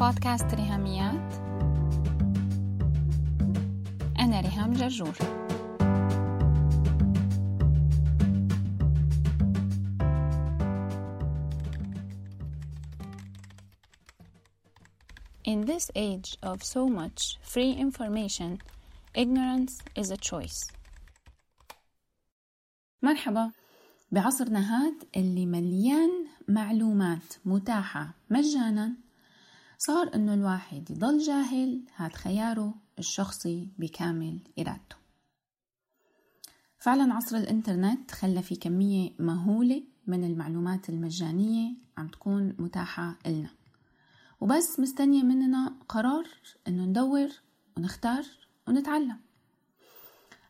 بودكاست ريهاميات. أنا ريهام جرجور. In this age of so much free information, ignorance is a choice. مرحبا. بعصرنا هاد اللي مليان معلومات متاحة مجانا. صار إنه الواحد يضل جاهل هاد خياره الشخصي بكامل إرادته. فعلا عصر الإنترنت خلى في كمية مهولة من المعلومات المجانية عم تكون متاحة لنا وبس مستنية مننا قرار إنه ندور ونختار ونتعلم.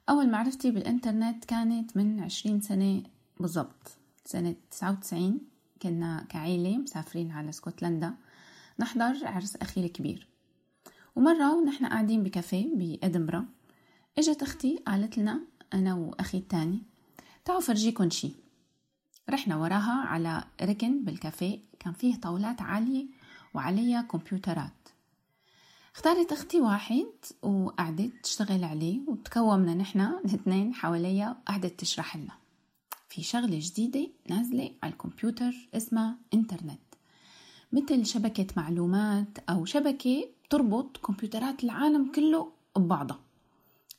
أول معرفتي بالإنترنت كانت من عشرين سنة بالضبط سنة تسعة وتسعين. كنا كعيلة مسافرين على اسكتلندا نحضر عرس أخي الكبير ومرة ونحن قاعدين بكافيه بإدنبرا إجت أختي قالت لنا أنا وأخي التاني تعالوا فرجيكم شي. رحنا وراها على ركن بالكافيه كان فيه طاولات عالية وعليها كمبيوترات. اختارت أختي واحد وقعدت تشتغل عليه وتكومنا نحن الاثنين حواليها وقعدت تشرح لنا. في شغلة جديدة نازلة على الكمبيوتر اسمها إنترنت. مثل شبكة معلومات أو شبكة تربط كمبيوترات العالم كله ببعضها.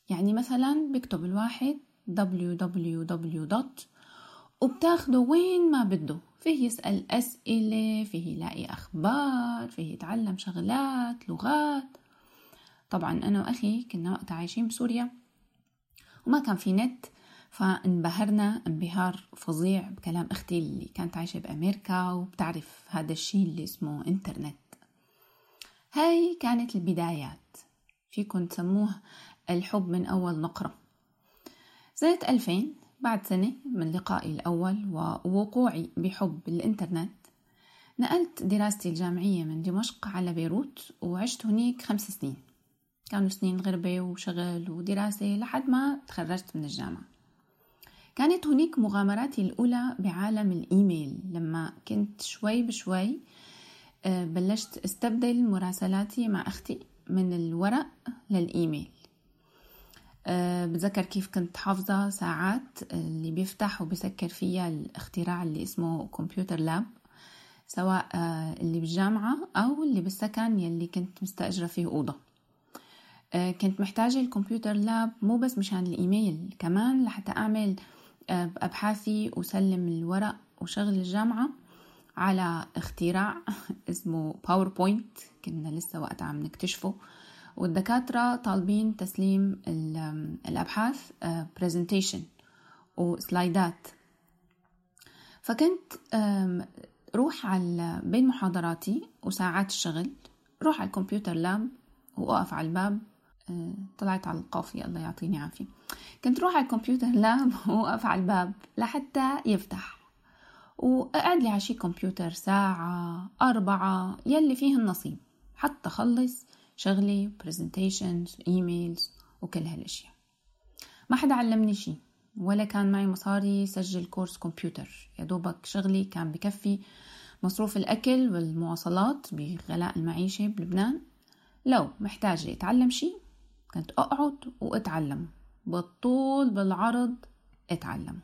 يعني مثلا بيكتب الواحد www. وبتاخده وين ما بده. فيه يسأل أسئلة فيه يلاقي أخبار فيه يتعلم شغلات لغات. طبعا أنا وأخي كنا وقتها عايشين بسوريا وما كان في نت. فانبهرنا انبهار فظيع بكلام أختي اللي كانت عايشة بأمريكا وبتعرف هذا الشيء اللي اسمه إنترنت هاي كانت البدايات. فيكن تسموه الحب من أول نقرة. سنة 2000 بعد سنة من لقائي الأول ووقوعي بحب الإنترنت نقلت دراستي الجامعية من دمشق على بيروت وعشت هناك خمس سنين. كانوا سنين غربة وشغل ودراسة لحد ما تخرجت من الجامعة. كانت هناك مغامراتي الأولى بعالم الإيميل. لما كنت شوي بشوي بلشت أستبدل مراسلاتي مع أختي من الورق للإيميل. أه بتذكر كيف كنت حافظة ساعات اللي بيفتح وبسكر فيها الاختراع اللي اسمه كمبيوتر لاب سواء اللي بالجامعة أو اللي بالسكن يلي كنت مستأجرة فيه أوضة. كنت محتاجة ال computer lab مو بس مشان الإيميل كمان لحتى أعمل أبحاثي وسلم الورق وشغل الجامعة على اختراع اسمه PowerPoint كنا لسه وقتها عم نكتشفه. والدكاترة طالبين تسليم الأبحاث presentation وسلايدات. فكنت روح على بين محاضراتي وساعات الشغل روح على ال computer lab وأقف على الباب. طلعت على القافية الله يعطيني عافية. كنت روح على ال computer lab وأقف على الباب لحتى يفتح. وأقعد لي على شي كمبيوتر ساعة أربعة يلي فيه النصيب. حتى خلص شغلي presentations emails وكل هالأشياء. ما حدا علمني شي ولا كان معي مصاري سجل كورس كمبيوتر. يا دوبك شغلي كان بكفي مصروف الأكل والمواصلات بغلاء المعيشة بلبنان. لو محتاجة أتعلم شي كنت أقعد وأتعلم. بالطول بالعرض أتعلم.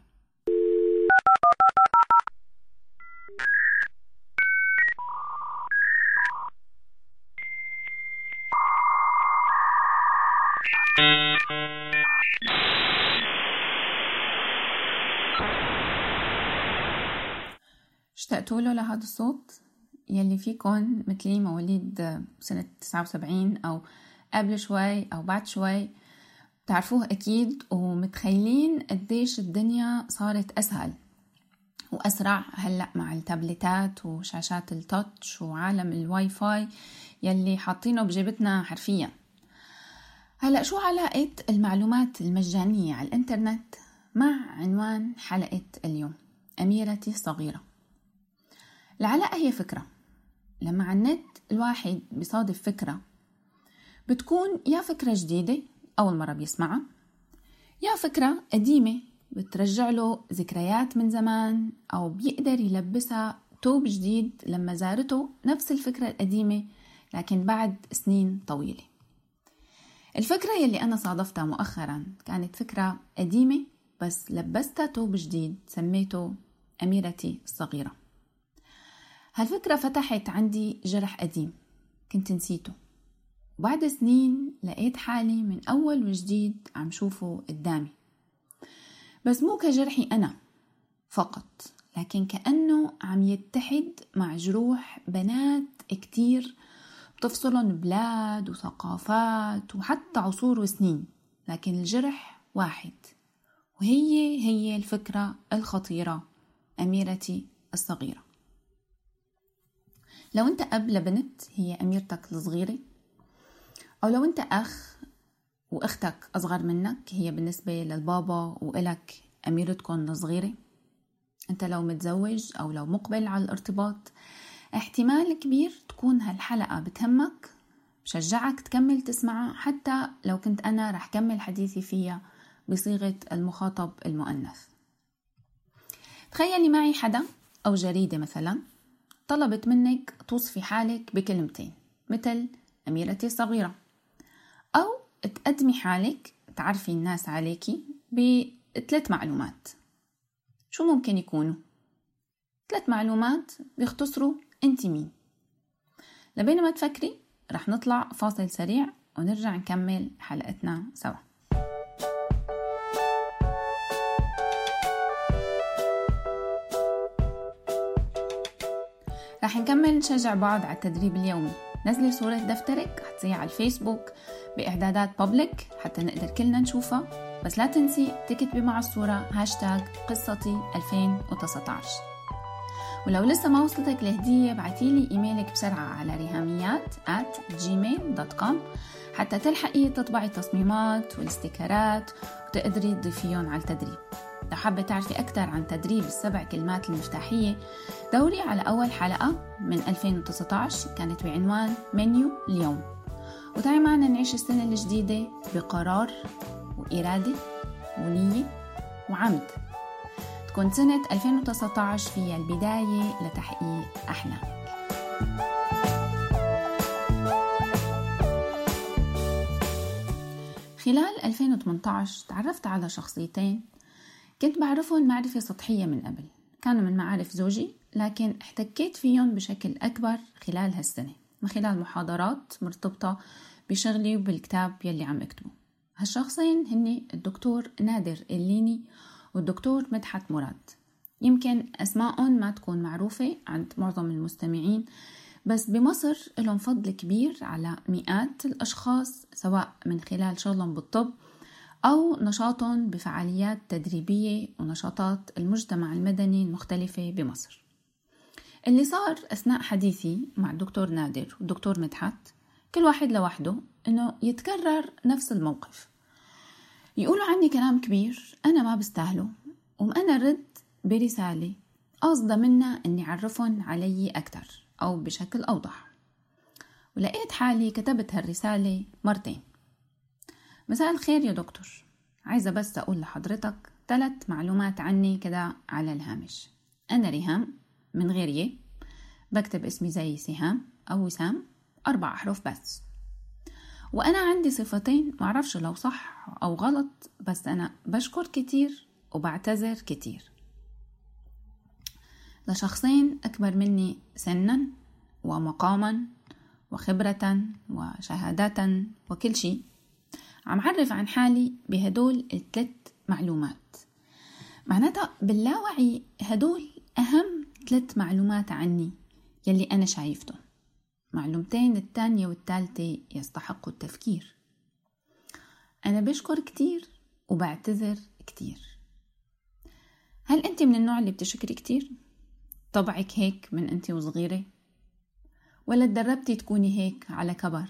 اشتقتوا له لهذا الصوت؟ يلي فيكن مثلي مواليد سنة 79 أو قبل شوي أو بعد شوي بتعرفوه أكيد ومتخيلين قديش الدنيا صارت أسهل وأسرع. هلأ مع التابلتات وشاشات ال touch وعالم الواي فاي يلي حاطينه بجيبتنا حرفيا. هلأ شو علاقة المعلومات المجانية على الإنترنت مع عنوان حلقة اليوم؟ أميرتي الصغيرة. العلاقة هي فكرة. لما على النت الواحد بيصادف فكرة بتكون يا فكرة جديدة أول مرة بيسمعها يا فكرة قديمة بترجع له ذكريات من زمان أو بيقدر يلبسها توب جديد لما زارته نفس الفكرة القديمة لكن بعد سنين طويلة. الفكرة يلي أنا صادفتها مؤخرا كانت فكرة قديمة بس لبستها توب جديد سميته أميرتي الصغيرة. هالفكرة فتحت عندي جرح قديم كنت نسيته. وبعد سنين لقيت حالي من أول وجديد عم شوفه قدامي. بس مو كجرحي أنا فقط لكن كأنه عم يتحد مع جروح بنات كتير بتفصلن بلاد وثقافات وحتى عصور وسنين لكن الجرح واحد. وهي هي الفكرة الخطيرة أميرتي الصغيرة. لو أنت أب لبنت هي أميرتك الصغيرة أو لو أنت أخ وأختك أصغر منك هي بالنسبة للبابا وإلك أميرتكم الصغيرة أنت لو متزوج أو لو مقبل على الارتباط احتمال كبير تكون هالحلقة بتهمك بشجعك تكمل تسمعها. حتى لو كنت أنا رح كمل حديثي فيها بصيغة المخاطب المؤنث. تخيلي معي حدا أو جريدة مثلا طلبت منك توصفي حالك بكلمتين مثل أميرتي الصغيرة. أو تقدمي حالك تعرفي الناس عليكي بثلاث معلومات. شو ممكن يكونوا؟ ثلاث معلومات بيختصروا أنت مين. لبين ما تفكري رح نطلع فاصل سريع ونرجع نكمل حلقتنا سوا. رح نكمل نشجع بعض على التدريب اليومي. نزلي صورة دفترك حطيها على الفيسبوك بإعدادات public حتى نقدر كلنا نشوفها. بس لا تنسي تكتبي مع الصورة هاشتاج قصتي 2019 ولو لسه ما وصلتك الهدية بعتيلي إيميلك بسرعة على رهاميات at gmail.com حتى تلحقي تطبعي التصميمات وال stickers وتقدري تضيفيهم على التدريب. لو حابة تعرفي أكثر عن تدريب السبع كلمات المفتاحية دوري على أول حلقة من 2019 كانت بعنوان منيو اليوم. وتعي معنا نعيش السنة الجديدة بقرار وإرادة ونية وعمد. تكون سنة 2019 فيها البداية لتحقيق أحلامك. خلال 2018 تعرفت على شخصيتين كنت بعرفهم معرفة سطحية من قبل. كانوا من معارف زوجي لكن احتكيت فيهم بشكل أكبر خلال هالسنة من خلال محاضرات مرتبطة بشغلي وبالكتاب يلي عم اكتبه هالشخصين هن الدكتور نادر الليني والدكتور مدحت مراد. يمكن أسمائهم ما تكون معروفة عند معظم المستمعين بس بمصر لهم فضل كبير على مئات الأشخاص سواء من خلال شغلهم بالطب أو نشاطهم بفعاليات تدريبية ونشاطات المجتمع المدني المختلفة بمصر. اللي صار أثناء حديثي مع الدكتور نادر والدكتور مدحت كل واحد لوحده إنه يتكرر نفس الموقف. يقولوا عني كلام كبير أنا ما بستاهله وأنا رد برسالة قصد منها إني أعرفهم علي أكتر أو بشكل أوضح. ولقيت حالي كتبت هالرسالة مرتين. مساء الخير يا دكتور. عايزة بس أقول لحضرتك ثلاث معلومات عني كده على الهامش. أنا ريهام من غير يه بكتب اسمي زي سهام أو وسام أربع أحرف بس. وأنا عندي صفتين معرفش لو صح أو غلط بس أنا بشكر كتير وبعتذر كتير. لشخصين أكبر مني سنا ومقاما وخبرة وشهادات وكل شيء. عم عرف عن حالي بهدول الثلاث معلومات معناتها باللاوعي هدول أهم ثلاث معلومات عني يلي أنا شايفتهم معلومتين الثانية والثالثة يستحقوا التفكير أنا بشكر كتير وبعتذر كتير هل أنت من النوع اللي بتشكري كتير؟ طبعك هيك من أنت وصغيرة؟ ولا تدربتي تكوني هيك على كبر؟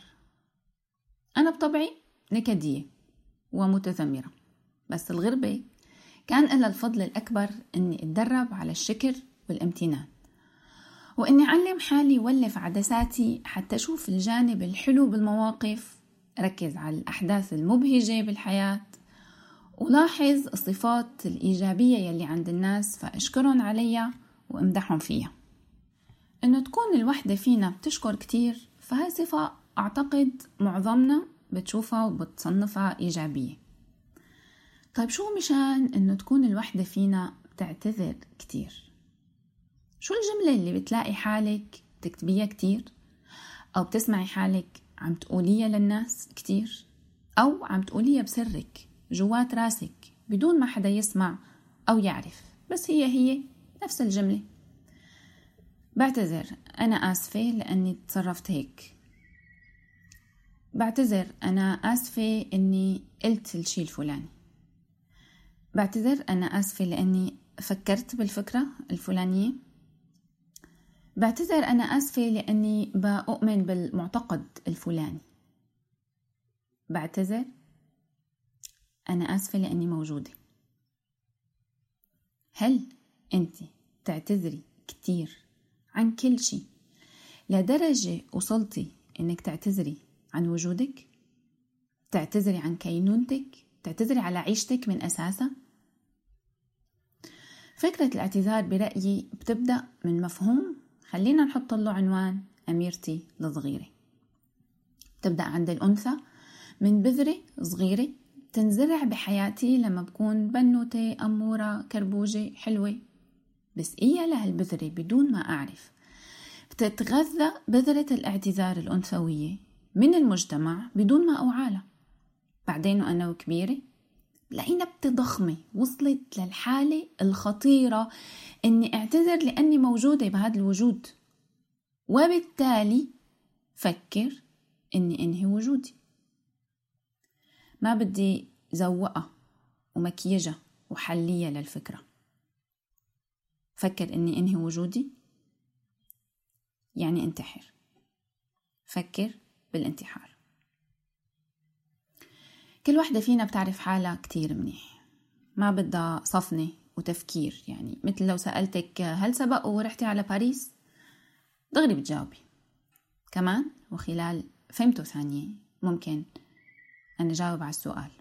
أنا بطبعي نكدية ومتذمرة. بس الغربة كان لها الفضل الأكبر أني أتدرب على الشكر والامتنان وإني أعلم حالي ولف عدساتي حتى أشوف الجانب الحلو بالمواقف ركز على الأحداث المبهجة بالحياة ولاحظ الصفات الإيجابية يلي عند الناس فأشكرهم عليها وأمدحهم فيها. إنه تكون الوحدة فينا بتشكر كتير فهاي صفة أعتقد معظمنا بتشوفها وبتصنفها إيجابية. طيب شو مشان إنه تكون الوحدة فينا بتعتذر كتير؟ شو الجملة اللي بتلاقي حالك تكتبيها كتير؟ أو بتسمعي حالك عم تقوليها للناس كتير؟ أو عم تقوليها بسرك جوات راسك بدون ما حدا يسمع أو يعرف. بس هي هي نفس الجملة. بعتذر أنا آسفة لأني تصرفت هيك. بعتذر أنا آسفة إني قلت الشي الفلاني. بعتذر أنا آسفة لأني فكرت بالفكرة الفلانية. بعتذر أنا آسفة لأني بؤمن بالمعتقد الفلاني. بعتذر أنا آسفة لأني موجودة. هل أنت تعتذري كتير عن كل شي؟ لدرجة وصلتي إنك تعتذري عن وجودك؟ تعتذري عن كينونتك؟ تعتذري على عيشتك من أساسها فكرة الاعتذار برأيي بتبدأ من مفهوم. خلينا نحط له عنوان أميرتي الصغيرة تبدأ عند الأنثى من بذرة صغيرة تنزرع بحياتي لما بكون بنوتة أمورة كربوجة حلوة. بس إيا لهالبذرة بدون ما أعرف. بتتغذى بذرة الاعتذار الأنثوية. من المجتمع بدون ما أوعالها بعدين وأنا وكبيرة لقينا بتضخمة وصلت للحالة الخطيرة إني أعتذر لأني موجودة بهذا الوجود. وبالتالي فكر إني أنهي وجودي. ما بدي زوقها ومكيجة وحلية للفكرة. فكر إني أنهي وجودي يعني انتحر. فكر بالانتحار. كل وحدة فينا بتعرف حالها كتير منيح. ما بدها صفنة وتفكير يعني مثل لو سألتك هل سبق ورحتي على باريس؟ دغري بتجاوبي. كمان وخلال فهمته ثانية ممكن أنا جاوب على السؤال.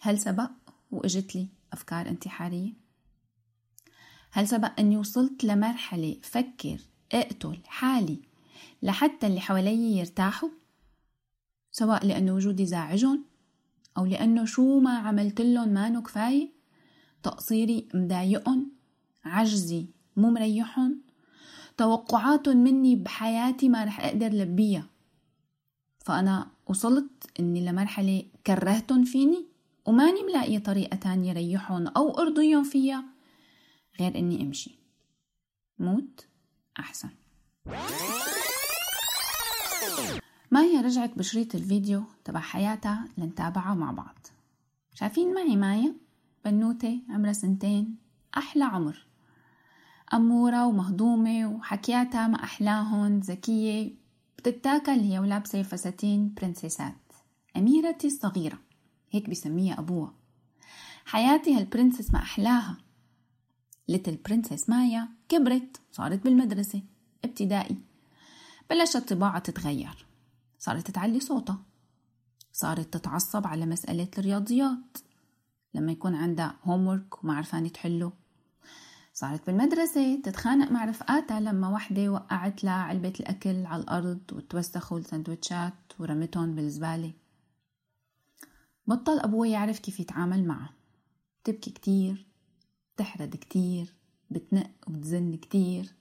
هل سبق وإجت لي أفكار انتحارية؟ هل سبق أني وصلت لمرحلة فكر أقتل حالي لحتى اللي حوالي يرتاحوا؟ سواء لأنه وجودي زعجهم أو لأنه شو ما عملت لهم ما كفاية تقصيري مضايقهم عجزي مو مريحهم توقعاتهم مني بحياتي ما رح أقدر لبيها. فأنا وصلت إني لمرحلة كرهتهم فيني وماني ملاقية طريقة تانية ريحهم أو أرضيهم فيها غير إني أمشي. موت أحسن. مايا رجعت بشريط الفيديو تبع حياتها لنتابعه مع بعض. شايفين معي مايا؟ بنوتة عمرها سنتين أحلى عمر. أمورة ومهضومة وحكياتها ما أحلاهن ذكية. بتتاكل هي ولابسة فساتين برنسيسات. أميرتي الصغيرة هيك بسميها أبوها. حياتي هالبرنسس ما أحلاها. ليتل برنسس مايا كبرت صارت بالمدرسة ابتدائي. بلشت طباعها تتغير. صارت تعلي صوتها. صارت تتعصب على مسألة الرياضيات. لما يكون عندها هومورك وما عرفانة تحله. صارت بالمدرسة تتخانق مع رفقاتها لما وحدة وقعت لها علبة الأكل على الأرض وتوسخوا السندوتشات ورمتهم بالزبالة. بطل أبوها يعرف كيف يتعامل معها. بتبكي كتير بتحرد كتير بتنق وبتزن كتير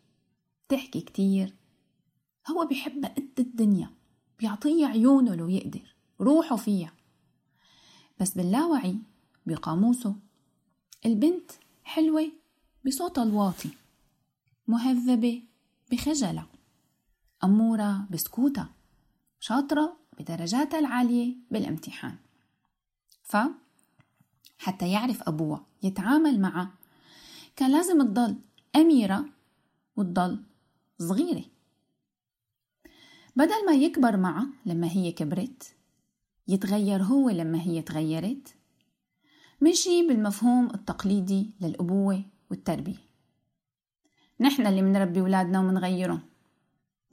بتحكي كتير. هو بيحبها قد الدنيا. بيعطيها عيونه لو يقدر روحه فيها. بس باللاوعي بقاموسه. البنت حلوة بصوتها الواطي مهذبة بخجلها أمورة بسكوتها شاطرة بدرجاتها العالية بالامتحان. ف حتى يعرف أبوها يتعامل معها كان لازم تضل أميرة وتضل صغيرة. بدل ما يكبر معها لما هي كبرت يتغير هو لما هي تغيرت. مشي بالمفهوم التقليدي للأبوة والتربية. نحن اللي منربي ولادنا ومنغيرهم.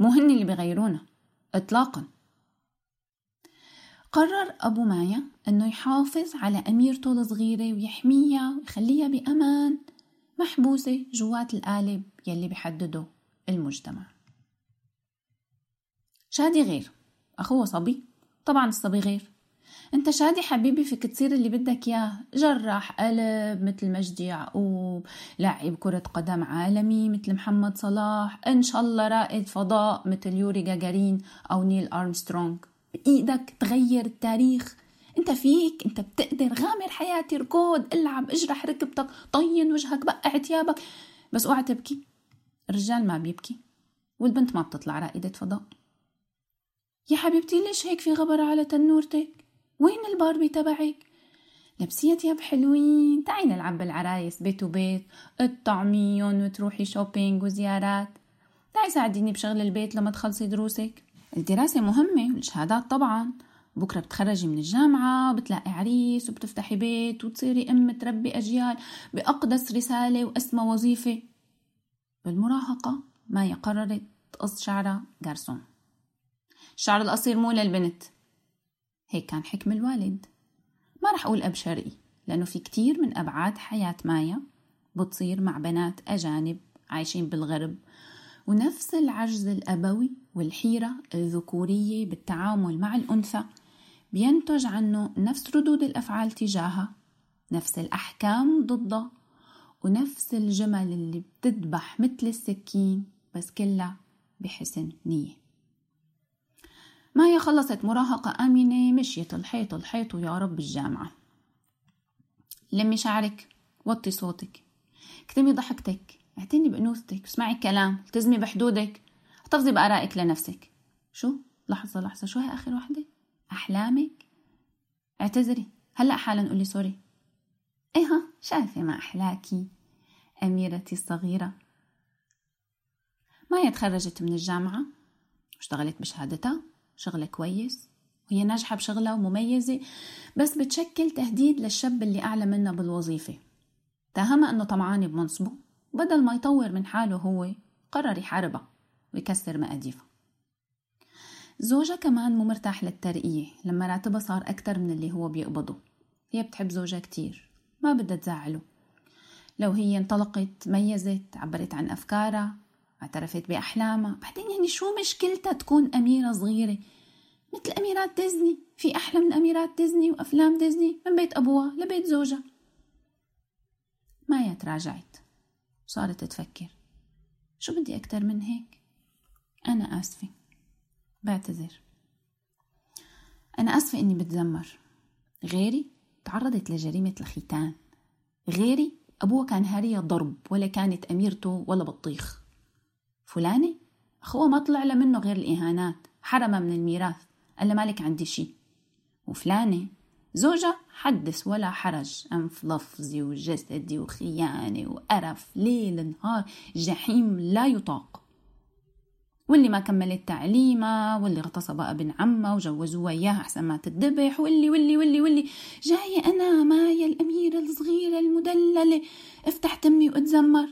مو هن اللي بيغيرونا إطلاقا. قرر أبو مايا أنه يحافظ على أميرته الصغيرة ويحميها ويخليها بأمان محبوسة جوات القالب يلي بحدده المجتمع. شادي غير. أخوه صبي. طبعا الصبي غير. أنت شادي حبيبي فيك تصير اللي بدك إياه. جراح قلب مثل مجدي يعقوب لاعب كرة قدم عالمي مثل محمد صلاح. إن شاء الله رائد فضاء مثل يوري جاجارين أو نيل أرمسترونغ. بإيدك تغير التاريخ. أنت فيك أنت بتقدر غامر حياتي ركض العب اجرح ركبتك طين وجهك بقع ثيابك بس اوعى تبكي. الرجال ما بيبكي. والبنت ما بتطلع رائدة فضاء. يا حبيبتي ليش هيك في غبرة على تنورتك؟ وين الباربي تبعك؟ لبسيها تياب حلوين. تعي نلعب بالعرايس بيت وبيت اطعميهم وتروحي shopping وزيارات. تعي ساعديني بشغل البيت لما تخلصي دروسك. الدراسة مهمة والشهادات طبعا. بكرة بتخرجي من الجامعة وبتلاقي عريس وبتفتحي بيت وتصيري أم تربي أجيال بأقدس رسالة وأسمى وظيفة. بالمراهقة مايا قررت تقص شعرها جارسون. الشعر القصير مو للبنت. هيك كان حكم الوالد. ما رح أقول أب شرقي لأنه في كتير من أبعاد حياة مايا بتصير مع بنات أجانب عايشين بالغرب ونفس العجز الأبوي والحيرة الذكورية بالتعامل مع الأنثى بينتج عنه نفس ردود الأفعال تجاهها نفس الأحكام ضدها ونفس الجمل اللي بتذبح مثل السكين بس كلها بحسن نية. مايا خلصت مراهقة آمنة مشيت الحيط الحيط ويا رب الجامعة. لمي شعرك وطي صوتك. اكتمي ضحكتك. اعتني بأنوثتك. اسمعي الكلام التزمي بحدودك. احتفظي بآرائك لنفسك. شو؟ لحظة لحظة. شو هي آخر وحدة؟ أحلامك؟ اعتذري. هلأ حالا قولي سوري. إيه ها شايفة ما أحلاكي؟ أميرتي الصغيرة. مايا تخرجت من الجامعة؟ واشتغلت بشهادتها؟ شغلة كويس وهي ناجحة بشغلها ومميزة بس بتشكل تهديد للشاب اللي أعلى منها بالوظيفة. اتهمها أنه طمعان بمنصبه بدل ما يطور من حاله هو قرر يحاربها ويكسر مقاديفها. زوجها كمان مو مرتاح للترقية لما راتبها صار أكتر من اللي هو بيقبضه. هي بتحب زوجها كتير ما بدها تزعله. لو هي انطلقت ميزت عبرت عن أفكارها اعترفت بأحلامها بعدين يعني شو مشكلتها تكون أميرة صغيرة؟ مثل أميرات ديزني. في أحلى من أميرات ديزني وأفلام ديزني. من بيت أبوها لبيت زوجها. مايا تراجعت. وصارت تفكر. شو بدي أكتر من هيك؟ أنا آسفة. بعتذر. أنا آسفة إني بتذمر. غيري تعرضت لجريمة الختان. غيري أبوها كان هارية ضرب ولا كانت أميرته ولا بطيخ. فلانة أخوها ما طلع له منه غير الإهانات. حرمها من الميراث. قال مالك عندي شي. وفلانة زوجة حدث ولا حرج أنف لفظي وجسدي وخيانة وقرف ليل نهار جحيم لا يطاق. واللي ما كملت تعليمها واللي اغتصبها ابن عمها وجوزوها إياها أحسن ما تدبح واللي واللي واللي واللي. جاية أنا مايا الأميرة الصغيرة المدللة. افتح تمي واتذمر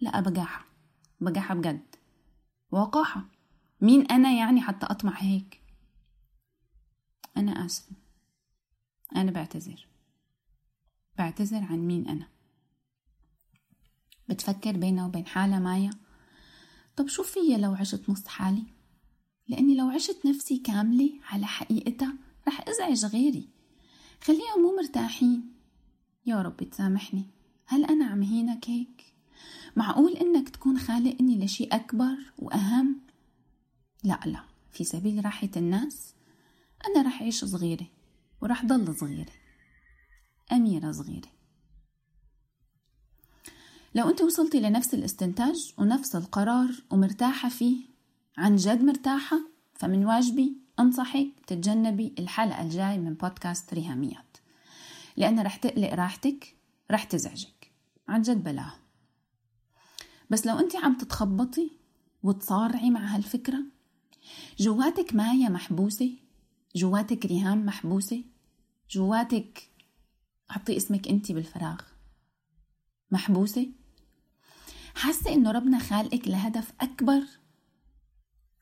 لا بقاحة. بقاحة بجد. وقاحة. مين أنا يعني حتى اطمع هيك؟ أنا آسفة. أنا بعتذر. بعتذر عن مين أنا؟ بتفكر بينها وبين حالها مايا؟ طب شو فيا لو عشت نص حالي؟ لأني لو عشت نفسي كاملة على حقيقتها رح أزعج غيري. خليهم مو مرتاحين. يا رب تسامحني. هل أنا عم هينك هيك؟ معقول إنك تكون خالقني لشي أكبر وأهم؟ لا لا. في سبيل راحة الناس أنا رح أعيش صغيرة ورح ضل صغيرة. أميرة صغيرة. لو أنت وصلتي لنفس الاستنتاج ونفس القرار ومرتاحة فيه عن جد مرتاحة فمن واجبي أنصحك تتجنبي الحلقة الجاي من بودكاست ريهاميات. لأنها رح تقلق راحتك رح تزعجك. عن جد بلاها بس لو أنت عم تتخبطي وتصارعي مع هالفكرة جواتك مايا محبوسة جواتك ريهام محبوسة؟ جواتك حطي اسمك أنت بالفراغ. محبوسة؟ حاسة إنه ربنا خالقك لهدف أكبر؟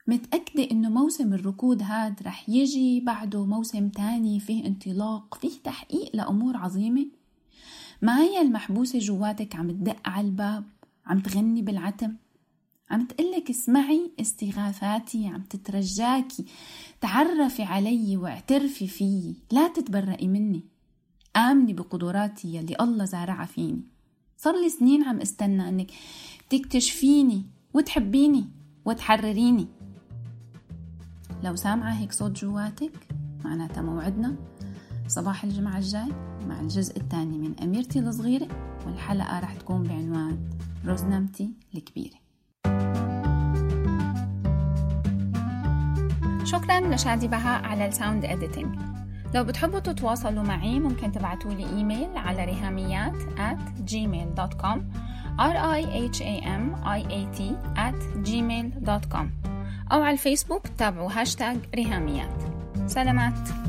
متأكدة إنه موسم الركود هاد رح يجي بعده موسم تاني فيه انطلاق فيه تحقيق لأمور عظيمة؟ مايا المحبوسة جواتك عم تدق على الباب عم تغني بالعتم؟ عم تقلك اسمعي استغاثاتي عم تترجاكي. تعرفي علي واعترفي فيي. لا تتبرئي مني. آمني بقدراتي يلي الله زارعها فيني. صار لي سنين عم استنى إنك تكتشفيني وتحبيني وتحرريني. لو سامعة هيك صوت جواتك معناتها موعدنا. صباح الجمعة الجاي مع الجزء الثاني من أميرتي الصغيرة والحلقة رح تكون بعنوان روزنامتي الكبيرة. شكرا. لشادي بهاء على ال sound editing لو بتحبوا تتواصلوا معي ممكن تبعتوا لي إيميل على رهاميات at gmail.com r i h a m i a t at gmail.com أو على الفيسبوك تابعوا هاشتاج رهاميات سلامات.